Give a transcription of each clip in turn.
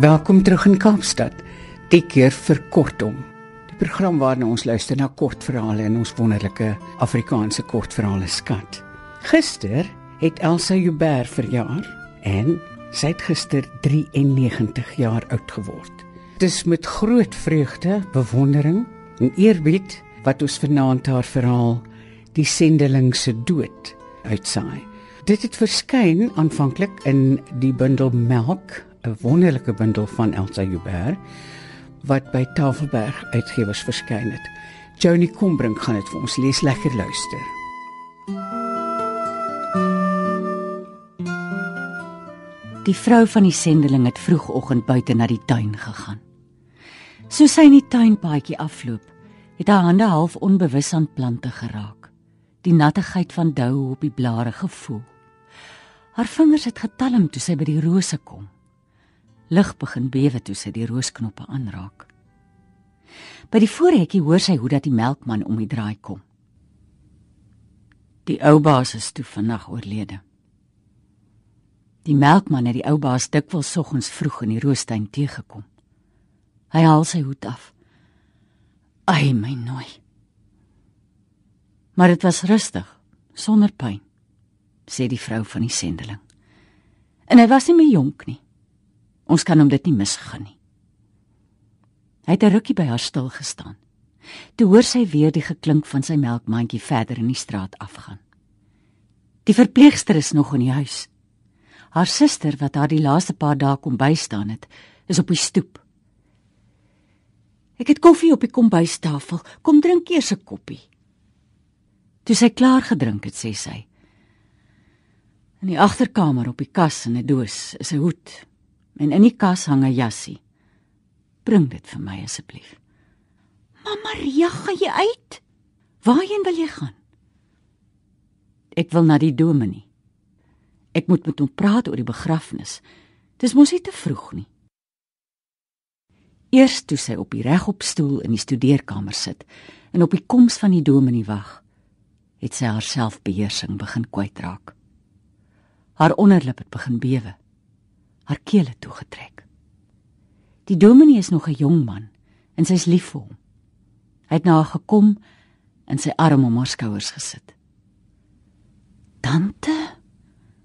Welkom terug in Kaapstad. Die keer vir kortom. Die program waarna ons luister na kortverhale in ons wonderlike Afrikaanse kortverhale skat. Gister het Elsa Joubert verjaar en sy het gister 93 jaar oud geword. Dis met groot vreugde, bewondering en eerbied wat ons vanaand haar verhaal Die sendeling se dood uitsaai. Dit het verskyn aanvanklik in die bundel Melk 'n wonderlike bundel van Elsa Joubert wat by Tafelberg Uitgewers verskyn het. Joni Kombrink gaan dit vir ons lees lekker luister. Die vrou van die sendeling het vroegoggend buite na die tuin gegaan. Soos sy in die tuinpaadjie afloop, het haar hande half onbewus aan plante geraak. Die nattigheid van dou op die blare gevoel. Haar vingers het getalm toe sy by die rose kom. Lig begin bewe toe sy die roosknoppe aanraak. By die voorhekkie hoor sy hoe dat die melkman om die draai kom. Die ou baas is toe vannag oorlede. Die melkman het die ou baas dikwels soggens vroeg in die roostuin teëgekom. Hy haal sy hoed af. Ai my nooi. Maar dit was rustig, sonder pyn, sê die vrou van die sendeling. En hy was nie meer jonk nie. Ons kan hom dit nie misgaan nie. Hy het 'n rukkie by haar stil gestaan. Toe hoor sy weer die geklink van sy melkmandjie verder in die straat afgaan. Die verpleegster is nog in die huis. Haar suster wat haar die laaste paar dae kom bystaan het, is op die stoep. Ek het koffie op die kombuistafel. Kom drink eers 'n koppie. Toe sy klaar gedrink het, sê sy: In die agterkamer op die kas in 'n doos is 'n hoed en in die kas hang 'n jassie. Bring dit vir my asseblief. Mamma Maria, gaan jy uit? Waarheen wil jy gaan? Ek wil na die dominee. Ek moet met hom praat oor die begrafnis. Dis mos nie te vroeg nie. Eers toe sy op die regop stoel in die studeerkamer sit en op die koms van die dominee wag, het sy haarself beheersing begin kwytraak. Haar onderlip het begin bewe haar kele toegetrek. Die dominee is nog 'n jong man en sy's lief vir hom. Hy het na haar gekom en sy arm om haar skouers gesit. "Tante?"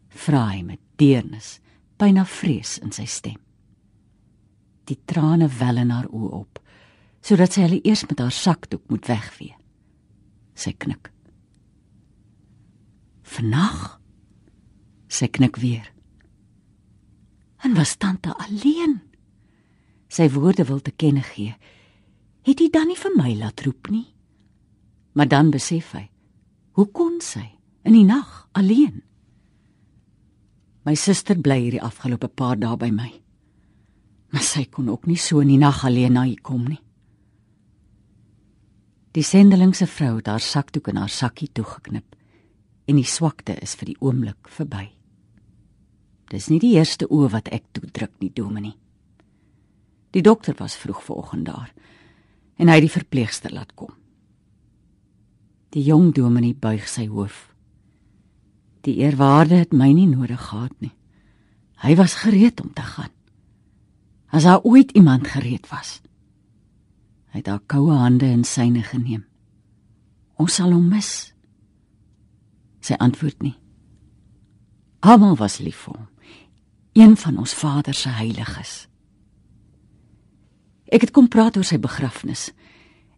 vra hy met deernis, byna vrees in sy stem. Die trane wel in haar oë op, sodat sy hulle eers met haar sakdoek moet wegvee. Sy knik. "Vannag?" Sy knik weer en was tante alleen. Sy woorde wil te kenne gee. Het hy dan nie vir my laat roep nie? Maar dan besef hy, hoe kon sy in die nag alleen? My suster bly hierdie afgelope paar dae by my. Maar sy kon ook nie so in die nag alleen na hier kom nie. Die sendelingse vrou het haar sakdoek in haar sakkie toegeknip en die swakte is vir die oomblik verby. Dis nie die eerste oë wat ek toe druk nie, Dominie. Die dokter was vroeg vanoggend daar en hy het die verpleegster laat kom. Die jong Dominie buig sy hoof. Die eerwaarde het my nie nodig gehad nie. Hy was gereed om te gaan. As daar ooit iemand gereed was. Hy het haar koue hande in syne geneem. Ons sal hom mis. Sy antwoord nie. Almal was lief vir hom een van ons Vader se heiliges. Ek het kom praat oor sy begrafnis.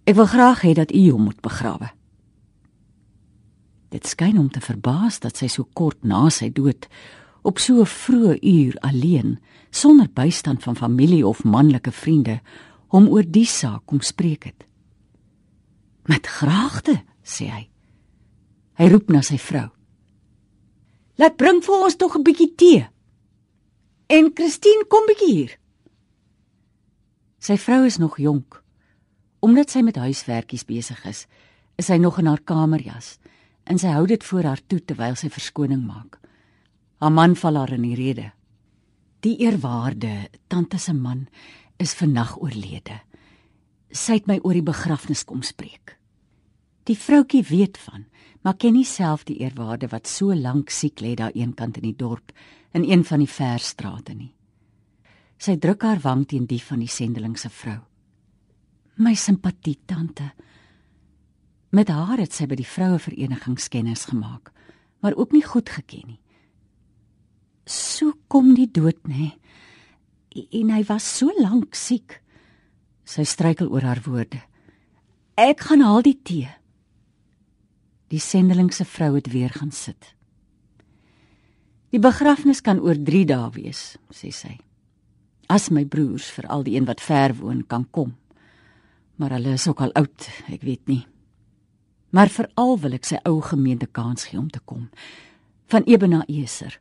Ek wil graag hê dat u hom moet begrawe. Dit skyn hom te verbaas dat sy so kort na sy dood op so 'n vroeë uur alleen sonder bystand van familie of manlike vriende hom oor die saak kom spreek het. Met graagte, sê hy. Hy roep na sy vrou. Laat bring vir ons tog 'n bietjie tee. En Christine kom bietjie hier. Sy vrou is nog jonk. Omdat sy met huiswerkies besig is, is sy nog in haar kamerjas en sy hou dit voor haar toe terwyl sy verskoning maak. Haar man val haar in die rede. Die eerwaarde tante se man is vannag oorlede. Sy het my oor die begrafnis kom spreek. Die vroutjie weet van, maar ken nie self die eerwaarde wat so lank siek lê daar eenkant in die dorp in een van die ver strate nie. Sy druk haar wang teen die van die sendeling se vrou. My simpatie tante. Met haar het sy by die vroue vereniging kennis gemaak, maar ook nie goed geken nie. So kom die dood, nê? En hy was so lank siek. Sy struikel oor haar woorde. Ek gaan haal die tee. Die sendeling se vrou het weer gaan sit. Die begrafnis kan oor 3 dae wees, sê sy. As my broers, veral die een wat ver woon, kan kom. Maar hulle is ook al oud, ek weet nie. Maar veral wil ek sy ou gemeente kans gee om te kom. Van Ebena Eser.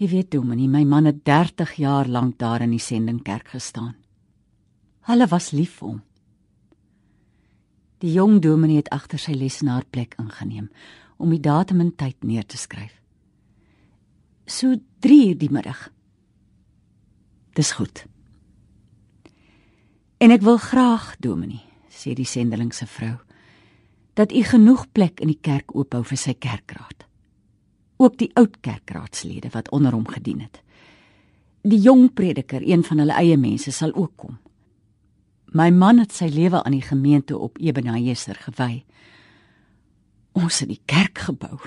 Jy weet, Dominie, my man het 30 jaar lank daar in die sendingkerk gestaan. Hulle was lief vir hom. Die jong dominee het agter sy lesenaar plek ingeneem om die datum en tyd neer te skryf. So 3 uur die middag. Dis goed. En ek wil graag, dominee, sê die sendeling se vrou, dat u genoeg plek in die kerk oophou vir sy kerkraad. Ook die oud kerkraadslede wat onder hom gedien het. Die jong prediker, een van hulle eie mense, sal ook kom. My man het sy lewe aan die gemeente op Ebenezer gewy. Ons het die kerk gebou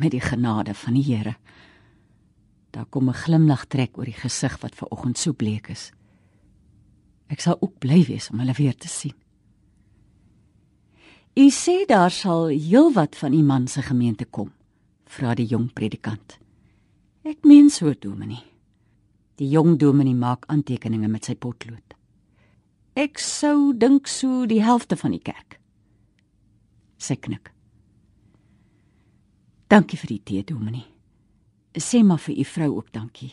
met die genade van die Here. Daar kom 'n glimlag trek oor die gesig wat ver oggend so bleek is. Ek sal ook bly wees om hulle weer te sien. U sê daar sal heelwat van u man se gemeente kom, vra die jong predikant. Ek meen so, dominee. Die jong dominee maak aantekeninge met sy potlood. Ek sou dink so die helfte van die kerk. Sy knik. Dankie vir die tee, Dominee. Sê maar vir u vrou ook dankie.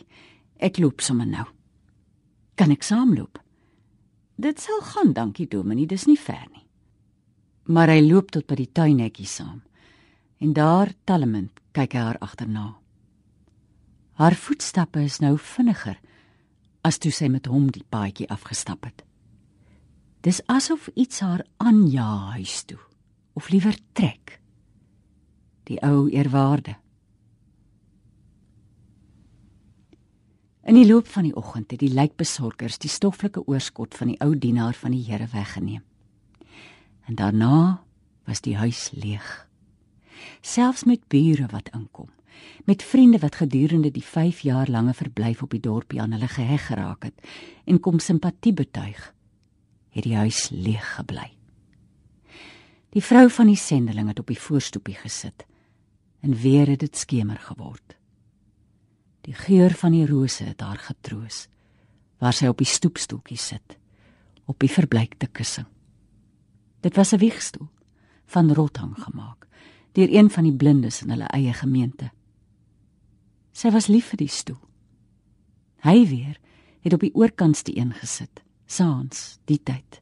Ek loop sommer nou. Kan ek saamloop? Dit sal gaan, dankie Dominee, dis nie ver nie. Maar hy loop tot by die tuinhekkie saam. En daar talmend kyk hy haar agterna. Haar voetstappe is nou vinniger as toe sy met hom die paadjie afgestap het. Dis asof iets haar aanjaag huis toe of liewer trek. Die ou eerwaarde. In die loop van die oggend het die lijkbesorgers die stoffelike oorskot van die ou dienaar van die Here weggeneem. En daarna was die huis leeg. Selfs met bure wat inkom, met vriende wat gedurende die 5 jaar lange verblyf op die dorpie aan hulle geheg geraak het en kom simpatie betuig het die huis leeg gebly. Die vrou van die sendeling het op die voorstoepie gesit en weer het dit skemer geword. Die geur van die rose het haar getroos waar sy op die stoepstoeltjie sit op die verbleikte kussing. Dit was 'n wiegstoel van rothang gemaak deur een van die blindes in hulle eie gemeente. Sy was lief vir die stoel. Hy weer het op die oorkant die een gesit saans die tyd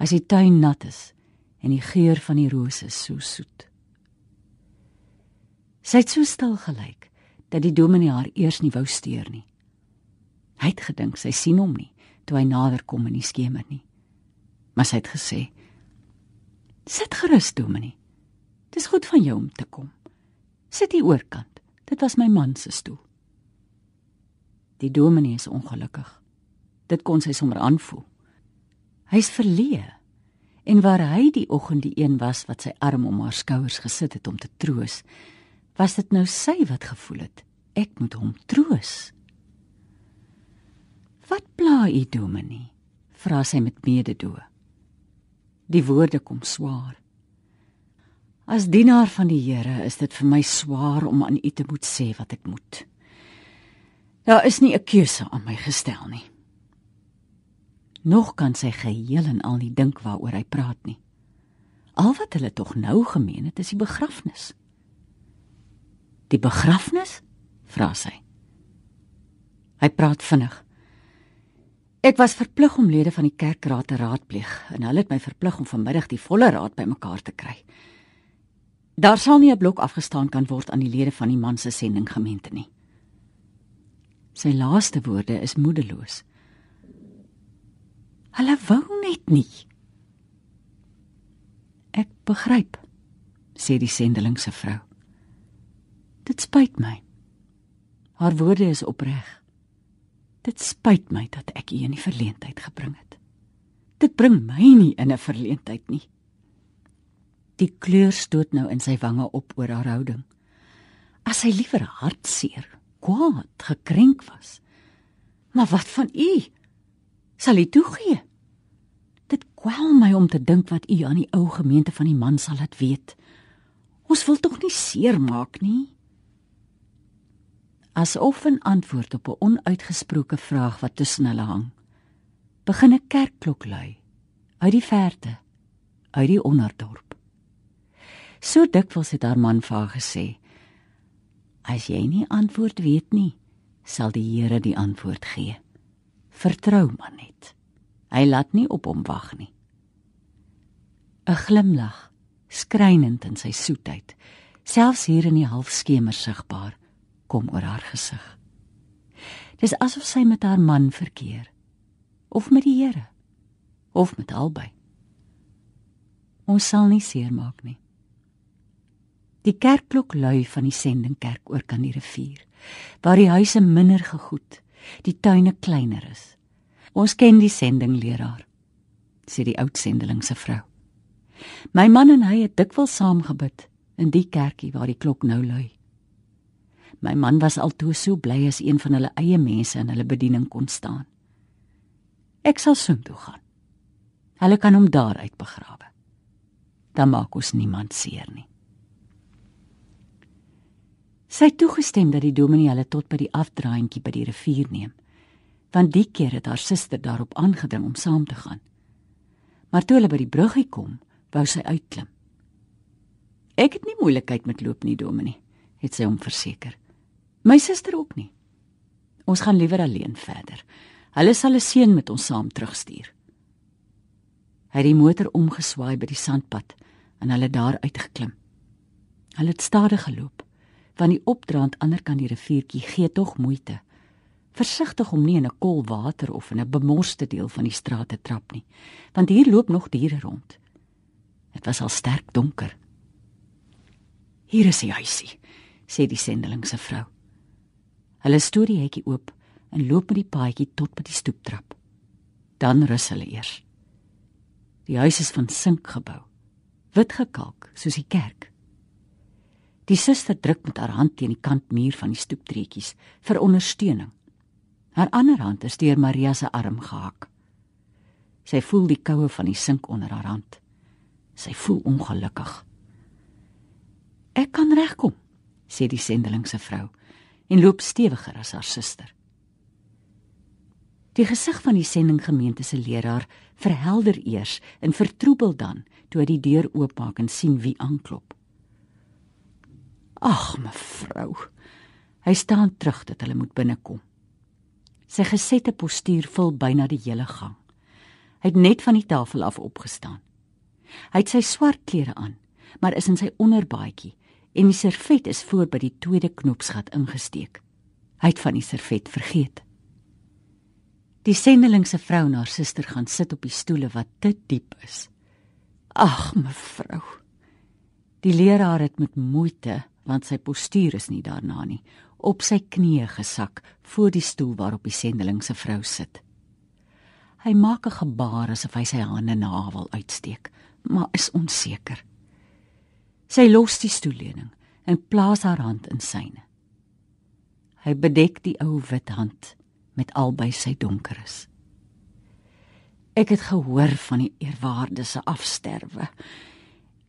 as die tuin nat is en die geur van die rose so soet sy het so stil gelyk dat die dominee haar eers nie wou steur nie. Hy het gedink sy sien hom nie toe hy nader kom in die skemer nie. Maar sy het gesê sit gerus dominee. Dis goed van jou om te kom. Sit hier oorkant. Dit was my man se stoel. Die dominee is ongelukkig. Dit kon sy sommer aanvoel. Hy's verleë. En waar hy die oggend die een was wat sy arm om haar skouers gesit het om te troos, was dit nou sy wat gevoel het ek moet hom troos. Wat pla u dominee? vra sy met mededoe. Die woorde kom swaar. As dienaar van die Here is dit vir my swaar om aan u te moet sê wat ek moet. Daar is nie 'n keuse aan my gestel nie. Nog kan sy geheel en al nie dink waaroor hy praat nie. Al wat hulle tog nou gemeen het, is die begrafnis. Die begrafnis? vra sy. Hy praat vinnig. Ek was verplig om lede van die kerkraad te raadpleeg en hulle het my verplig om vanmiddag die volle raad bymekaar te kry. Daar sal nie 'n blok afgestaan kan word aan die lede van die man se sending gemeente nie. Sy laaste woorde is moedeloos. Hulle wou net nie. Ek begryp, sê die sendeling se vrou. Dit spyt my. Haar woorde is opreg. Dit spyt my dat ek u in die verleentheid gebring het. Dit bring my nie in 'n verleentheid nie. Die kleur stoot nou in sy wange op oor haar houding. As hy liewer hartseer, kwaad, gekrenk was. Maar wat van u? Sal u toegee? Dit kwel my om te dink wat u aan die ou gemeente van die man sal laat weet. Ons wil tog nie seermaak nie. Asof 'n antwoord op 'n onuitgesproke vraag wat tussen hulle hang, begin 'n kerkklok lui uit die verte, uit die onderdorp. So dikwels het haar man vir haar gesê: "As jy nie antwoord weet nie, sal die Here die antwoord gee. Vertrou maar net. Hy laat nie op hom wag nie." 'n Glimlag, skrynend in sy soetheid, selfs hier in die halfskemer sigbaar kom oor haar gesig. Dis asof sy met haar man verkeer of met die Here of met albei. Ons sal nie seermaak nie. Die kerkklok lui van die sendingkerk oor kan die rivier, waar die huise minder gegoed, die tuine kleiner is. Ons ken die sendingleraar, sê die oud sendeling se vrou. My man en hy het dikwels saam gebid in die kerkie waar die klok nou lui. My man was altoe so bly as een van hulle eie mense in hulle bediening kon staan. Ek sal soontoe gaan. Hulle kan hom daar uit begrawe. Dan maak ons niemand seer nie. Sy het toegestem dat die dominee hulle tot by die afdraaientjie by die rivier neem, want die keer het haar suster daarop aangedring om saam te gaan. Maar toe hulle by die bruggie kom, wou sy uitklim. Ek het nie moeilikheid met loop nie, dominee, het sy hom verseker. My suster ook nie. Ons gaan liewer alleen verder. Hulle sal 'n seun met ons saam terugstuur. Hy het die motor omgeswaai by die sandpad en hulle daar uitgeklim. Hulle het stadig geloop, want die opdraand ander kant die riviertjie gee tog moeite. Versigtig om nie in 'n kol water of in 'n bemorste deel van die straat te trap nie, want hier loop nog diere rond. Dit was al sterk donker. Hier is die huisie, sê die sendeling se vrou. Hulle stoot die hekkie oop en loop met die paadjie tot by die stoeptrap. Dan rus hulle eers. Die huis is van sink gebou, wit gekalk soos die kerk. Die suster druk met haar hand teen die kantmuur van die stoeptreetjies vir ondersteuning. Haar ander hand is deur Maria se arm gehak. Sy voel die koue van die sink onder haar hand. Sy voel ongelukkig. Ek kan regkom, sê die sendeling se vrou en loop stewiger as haar suster. Die gesig van die sendinggemeente se leraar verhelder eers en vertroebel dan toe hy die deur oopmaak en sien wie aanklop. Ag, mevrou. Hy staan terug dat hulle moet binnekom. Sy gesette postuur vul byna die hele gang. Hy het net van die tafel af opgestaan. Hy het sy swart klere aan, maar is in sy onderbaadjie en die servet is voor by die tweede knoopsgat ingesteek. Hy het van die servet vergeet. Die sendeling se vrou en haar suster gaan sit op die stoele wat te diep is. Ag, mevrou. Die leraar het met moeite, want sy postuur is nie daarna nie, op sy knieë gesak voor die stoel waarop die sendeling se vrou sit. Hy maak 'n gebaar asof hy sy hande na haar wil uitsteek, maar is onseker. Sy los die stoelleuning en plaas haar hand in syne. Hy bedek die ou wit hand met albei sy donkeres. Ek het gehoor van die eerwaarde se afsterwe.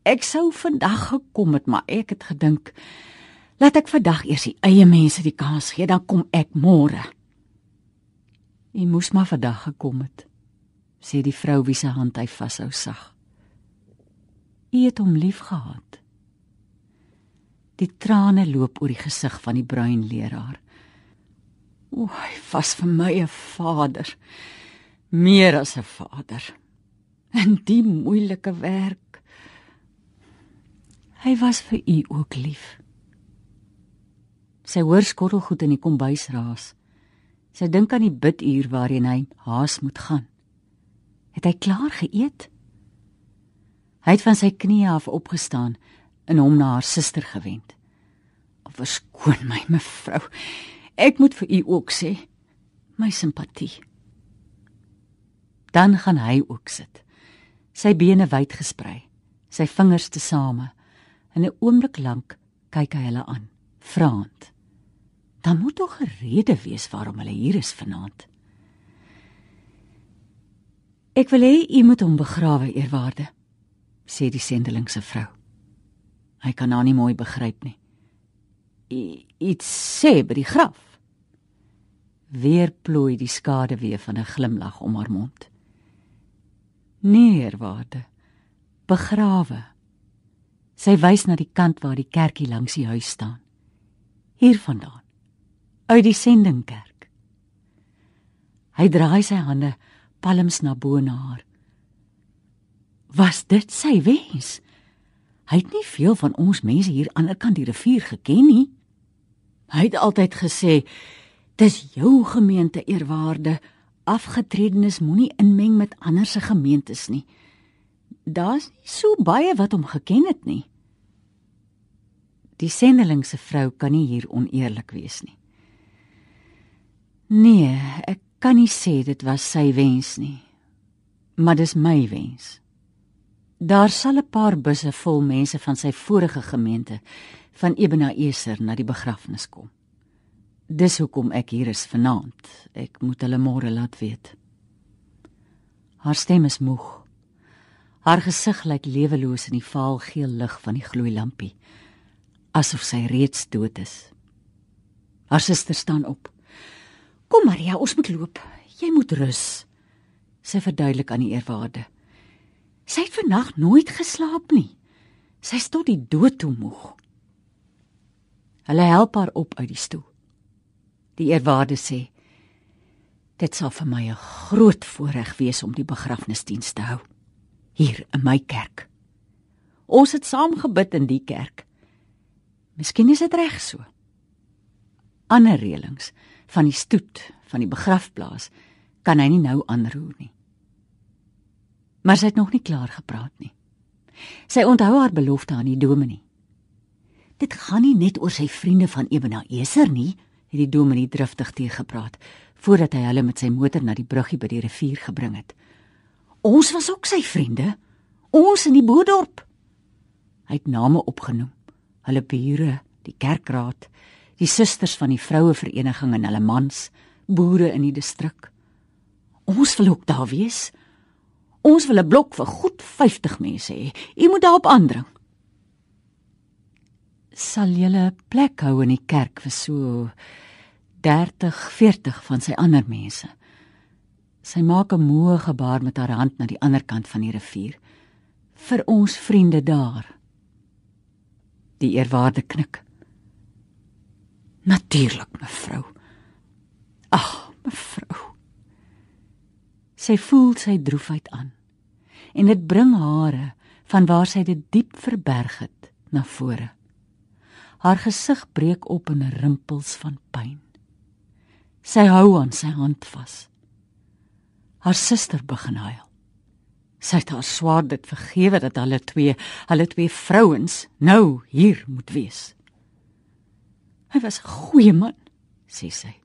Ek sou vandag gekom het, maar ek het gedink laat ek vandag eers die eie mense die kans gee, dan kom ek môre. Jy moes maar vandag gekom het, sê die vrou wie se hand hy vashou sag. Jy het hom liefgehad. Die trane loop oor die gesig van die bruin leraar. O, hy was vir my 'n vader. Meer as 'n vader. En die moeilike werk. Hy was vir u ook lief. Sy hoor skottelgoed in die kombuis raas. Sy dink aan die biduur waarheen hy haas moet gaan. Het hy klaar geëet? Hy het van sy knieë af opgestaan en hom na haar suster gewend. "Verskoon my, mevrou. Ek moet vir u ook sê, My simpatie. Dan gaan hy ook sit. Sy bene wyd gesprei, sy vingers tesame. In 'n oomblik lank kyk hy hulle aan, vraend. Dan moet tog 'n rede wees waarom hulle hier is vanaand. Ek wil hê u moet hom begrawe, eerwaarde, sê die sendeling se vrou. Hy kan haar nie mooi begryp nie. I, iets sê by die graf. Weer plooi die skade weer van 'n glimlag om haar mond. Neerwaarde. Begrawe. Sy wys na die kant waar die kerkie langs die huis staan. Hiervandaan. Uit die sendingkerk. Hy draai sy hande palms na bo na haar. Was dit sy wens? Hy het nie veel van ons mense hier aan die ander kant die rivier geken nie. Hy het altyd gesê: "Dis jou gemeente, eerwaarde. Afgetredenes moenie inmeng met ander se gemeentes nie." Daar's nie so baie wat hom geken het nie. Die sendeling se vrou kan nie hier oneerlik wees nie. Nee, ek kan nie sê dit was sy wens nie. Maar dis my wens. Daar sal 'n paar busse vol mense van sy vorige gemeente van Ebenezer na die begrafnis kom. Dis hoekom ek hier is vanaand. Ek moet hulle môre laat weet. Haar stem is moeg. Haar gesig lyk leweloos in die vaal geel lig van die gloeilampie, asof sy reeds dood is. Haar suster staan op. "Kom Maria, ons moet loop. Jy moet rus." Sy verduidelik aan die eerwaarde. Sy het vannag nooit geslaap nie. Sy is tot die dood toe moeg. Hulle help haar op uit die stoel. Die eerwaarde sê: "Dit sal vir my 'n groot voorreg wees om die begrafnisdiens te hou hier in my kerk. Ons het saam gebid in die kerk. Miskien is dit reg so. Ander reëlings van die stoet van die begrafplaas kan hy nie nou aanroer nie maar sy het nog nie klaar gepraat nie. Sy onthou haar belofte aan die dominee. Dit gaan nie net oor sy vriende van Ebenezer nie, het die dominee driftig teëgepraat voordat hy hulle met sy motor na die bruggie by die rivier gebring het. Ons was ook sy vriende, ons in die boedorp. Hy het name opgenoem, hulle bure, die kerkraad, die susters van die vrouevereniging en hulle mans, boere in die distrik. Ons wil ook daar wees. Ons wil 'n blok vir goed 50 mense hê. U moet daarop aandring. Sal julle 'n plek hou in die kerk vir so 30, 40 van sy ander mense? Sy maak 'n moe gebaar met haar hand na die ander kant van die rivier. Vir ons vriende daar. Die eerwaarde knik. Natuurlik, mevrou. Ag, mevrou. Sy voel sy droefheid aan. En dit bring hare van waar sy dit diep verberg het na vore. Haar gesig breek op in rimpels van pyn. Sy hou aan sy hand vas. Haar suster begin huil. Sy het haar swaar dit vergewe dat hulle twee, hulle twee vrouens nou hier moet wees. Hy was 'n goeie man, sê sy.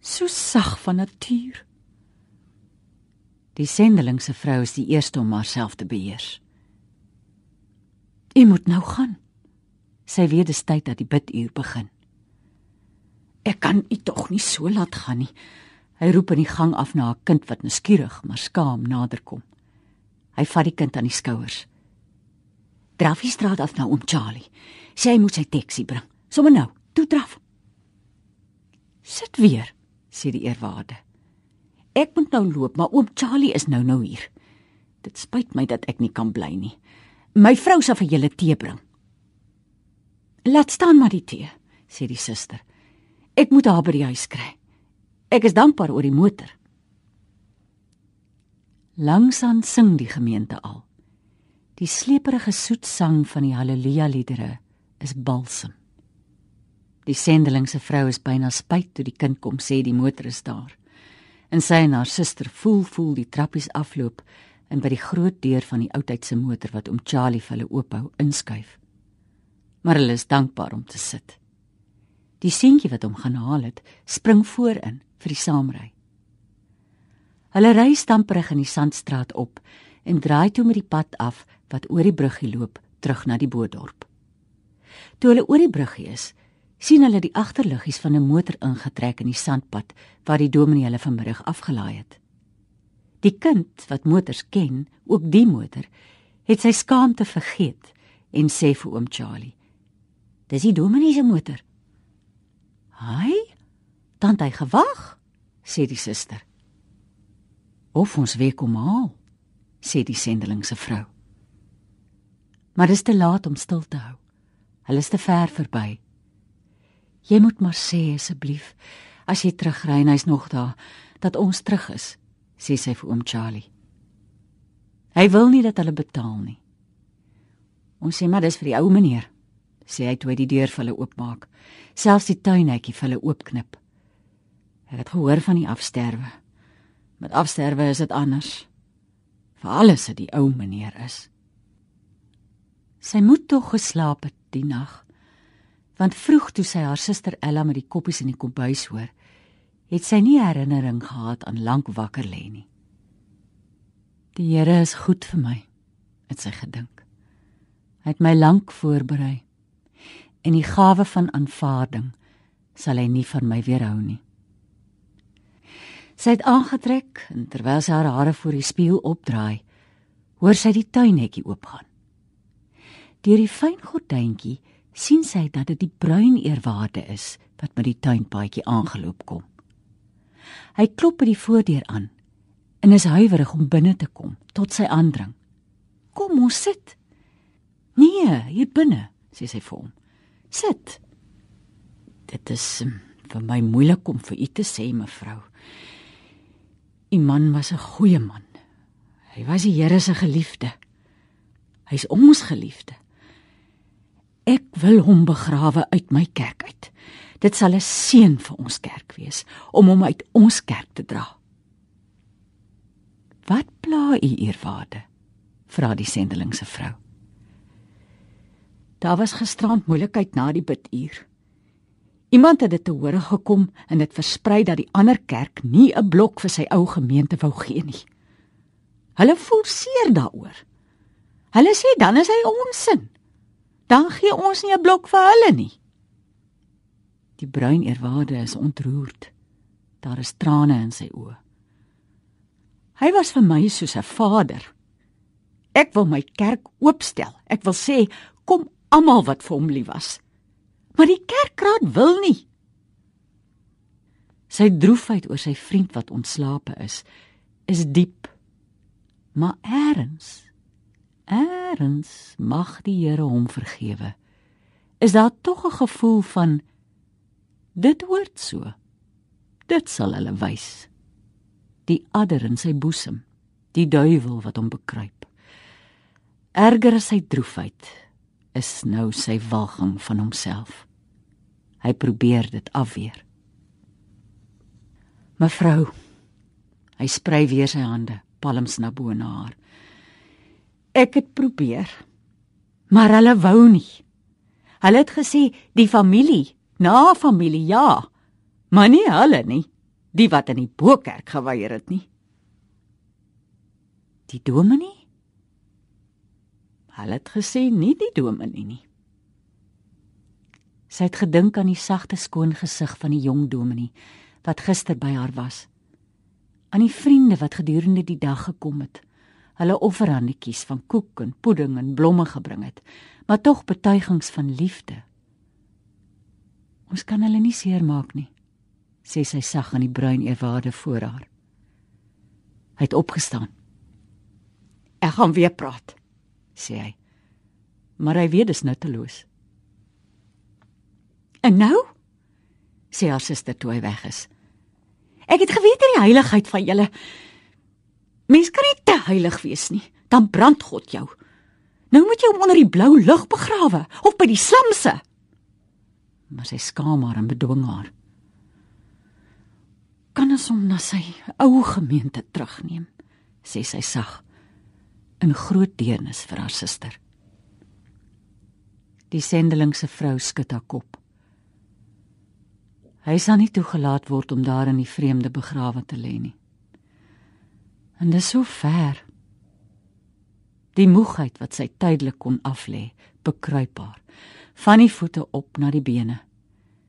So sag van natuur. Die sendeling se vrou is die eerste om haarself te beheers. "U moet nou gaan." Sy weet dit is tyd dat die biduur begin. "Ek kan u tog nie so laat gaan nie." Hy roep in die gang af na 'n kind wat nuuskierig maar skaam naderkom. Hy vat die kind aan die skouers. "Draf die straat af na oom Charlie. Sê hy moet sy taxi bring. Sommige nou, toe draf." "Sit weer," sê die eerwaarde. Ek moet nou loop, maar oom Charlie is nou nou hier. Dit spyt my dat ek nie kan bly nie. My vrou sal vir julle tee bring. Laat staan maar die tee, sê die suster. Ek moet haar by die huis kry. Ek is dankbaar oor die motor. Langsaan sing die gemeente al. Die sleeperige soet sang van die haleluja liedere is balsem. Die sendeling se vrou is byna spyt toe die kind kom sê die motor is daar en sy en haar suster voel voel die trappies afloop en by die groot deur van die oudheidse motor wat om Charlie vir hulle oophou inskuif. Maar hulle is dankbaar om te sit. Die seentjie wat hom gaan haal het, spring voorin vir die saamry. Hulle ry stamperig in die sandstraat op en draai toe met die pad af wat oor die bruggie loop terug na die bootdorp. Toe hulle oor die bruggie is, sien hulle die agterliggies van 'n motor ingetrek in die sandpad waar die dominee hulle vanmiddag afgelaai het. Die kind wat motors ken, ook die motor, het sy skaamte vergeet en sê vir oom Charlie: "Dis die dominee se motor." "Hy? Dan hy gewag," sê die suster. "Of ons weer kom haal," sê die sendeling se vrou. Maar dit is te laat om stil te hou. Hulle is te ver verby. Jy moet maar sê asseblief as jy terugry en hy's nog daar dat ons terug is, sê sy vir oom Charlie. Hy wil nie dat hulle betaal nie. Ons sê maar dis vir die ou meneer, sê hy toe hy die deur vir hulle oopmaak, selfs die tuinhekkie vir hulle oopknip. Ek het gehoor van die afsterwe. Met afsterwe is dit anders. Vir alles het die ou meneer is. Sy moet tog geslaap het die nag. Want vroeg toe sy haar suster Ella met die koppies in die kombuis hoor, het sy nie herinnering gehad aan lank wakker lê nie. Die Here is goed vir my, het sy gedink. Hy het my lank voorberei en die gawe van aanvaarding sal hy nie van my weerhou nie. Sy het aangetrek en terwyl sy haar hare voor die spieël opdraai, hoor sy die tuinhekkie oopgaan. Deur die fyn gordyntjie sien sy dat dit die bruin eerwaarde is wat met die tuinpaadjie aangeloop kom. Hy klop by die voordeur aan en is huiwerig om binne te kom tot sy aandring. "Kom ons sit." "Nee, hier binne," sê sy vir hom. "Sit." "Dit is um, vir my moeilik om vir u te sê, mevrou. U man was 'n goeie man. Hy was die Here se geliefde. Hy's ons geliefde. Ek wil hom begrawe uit my kerk uit. Dit sal 'n seën vir ons kerk wees om hom uit ons kerk te dra. Wat pla u eerwaarde? vra die sendeling se vrou. Daar was gisterand moeilikheid na die biduur. Iemand het dit te hore gekom en dit versprei dat die ander kerk nie 'n blok vir sy ou gemeente wou gee nie. Hulle forceer daaroor. Hulle sê dan is hy onsin dan gee ons nie 'n blok vir hulle nie. Die bruin eerwaarde is ontroerd. Daar is trane in sy oë. Hy was vir my soos 'n vader. Ek wil my kerk oopstel. Ek wil sê kom almal wat vir hom lief was. Maar die kerkraad wil nie. Sy droefheid oor sy vriend wat ontslape is, is diep. Maar eers Eerens mag die Here hom vergewe. Is daar tog 'n gevoel van dit hoort so. Dit sal hulle wys. Die adder in sy boesem, die duiwel wat hom bekruip. Erger as sy droefheid is nou sy walging van homself. Hy probeer dit afweer. Mevrou, hy sprei weer sy hande, palms na bo na haar. Ek het probeer. Maar hulle wou nie. Hulle het gesê die familie, na familie ja, maar nie hulle nie, die wat in die Bokerk geweier het nie. Die dominee? Hulle het gesê nie die dominee nie. Sy het gedink aan die sagte skoon gesig van die jong dominee wat gister by haar was. Aan die vriende wat gedurende die dag gekom het hulle offerhandjies van koek en pudding en blomme gebring het, maar tog betuigings van liefde. Ons kan hulle nie seermaak nie, sê sy sag aan die bruin ewaarde voor haar. Hy het opgestaan. Ek gaan weer praat, sê hy. Maar hy weet dis nutteloos. En nou? sê haar suster toe hy weg is. Ek het geweet in die heiligheid van julle Mens kan nie te heilig wees nie, dan brand God jou. Nou moet jy hom onder die blou lug begrawe of by die slamse. Maar sy skaam haar en bedwing haar. Kan ons hom na sy ou gemeente terugneem, sê sy sag in groot deernis vir haar suster. Die sendeling se vrou skud haar kop. Hy sal nie toegelaat word om daar in die vreemde begrawe te lê nie. En dis so ver. Die moegheid wat sy tydelik kon aflê, bekruip haar van die voete op na die bene,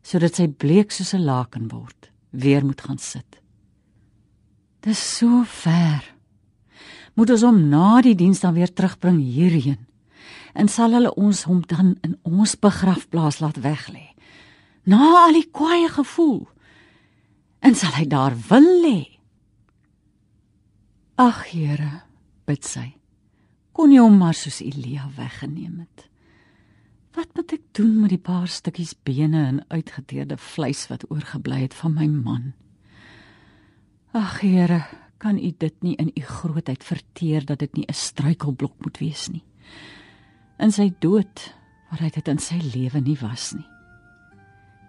sodat sy bleek soos 'n laken word, weer moet gaan sit. Dis so ver. Moet ons hom na die diens dan weer terugbring hierheen? En sal hulle ons hom dan in ons begrafplaas laat weglê? Na al die kwaaie gevoel. En sal hy daar wil lê? Ag Here, bid sy. Kon jy hom maar soos Elia weggeneem het? Wat moet ek doen met die paar stukkies bene en uitgeteerde vleis wat oorgebly het van my man? Ag Here, kan U dit nie in U grootheid verteer dat dit nie 'n struikelblok moet wees nie. In sy dood, waar hy dit in sy lewe nie was nie.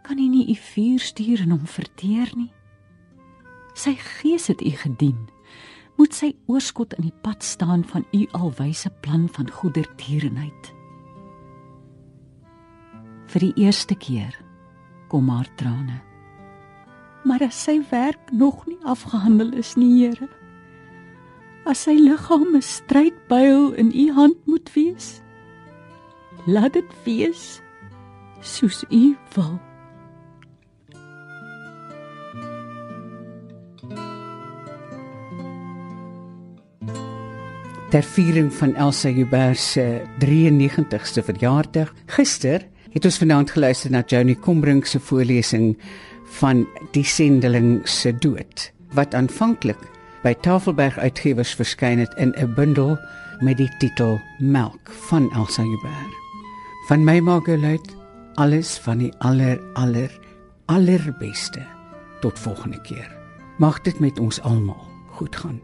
Kan U nie U vuur stuur en hom verteer nie? Sy gees het U gedien. Moet sy oorskot in die pad staan van U alwyse plan van goedertierenheid. Vir die eerste keer kom haar trane maar as sy werk nog nie afgehandel is nie, Here. As sy liggaam 'n strydbuil in u hand moet wees, laat dit wees soos u wil. Ter viering van Elsa Joubert se 93ste verjaardag gister het ons vanaand geluister na Johnny Combrink se voorlesing van die sendeling se dood wat aanvanklik by Tafelberg Uitgewers verskyn het in 'n bundel met die titel Melk van Elsa Huber. Van my Margaret, alles van die aller aller allerbeste. Tot volgende keer. Mag dit met ons almal goed gaan.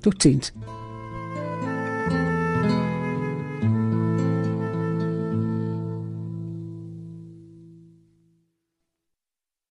Totsiens.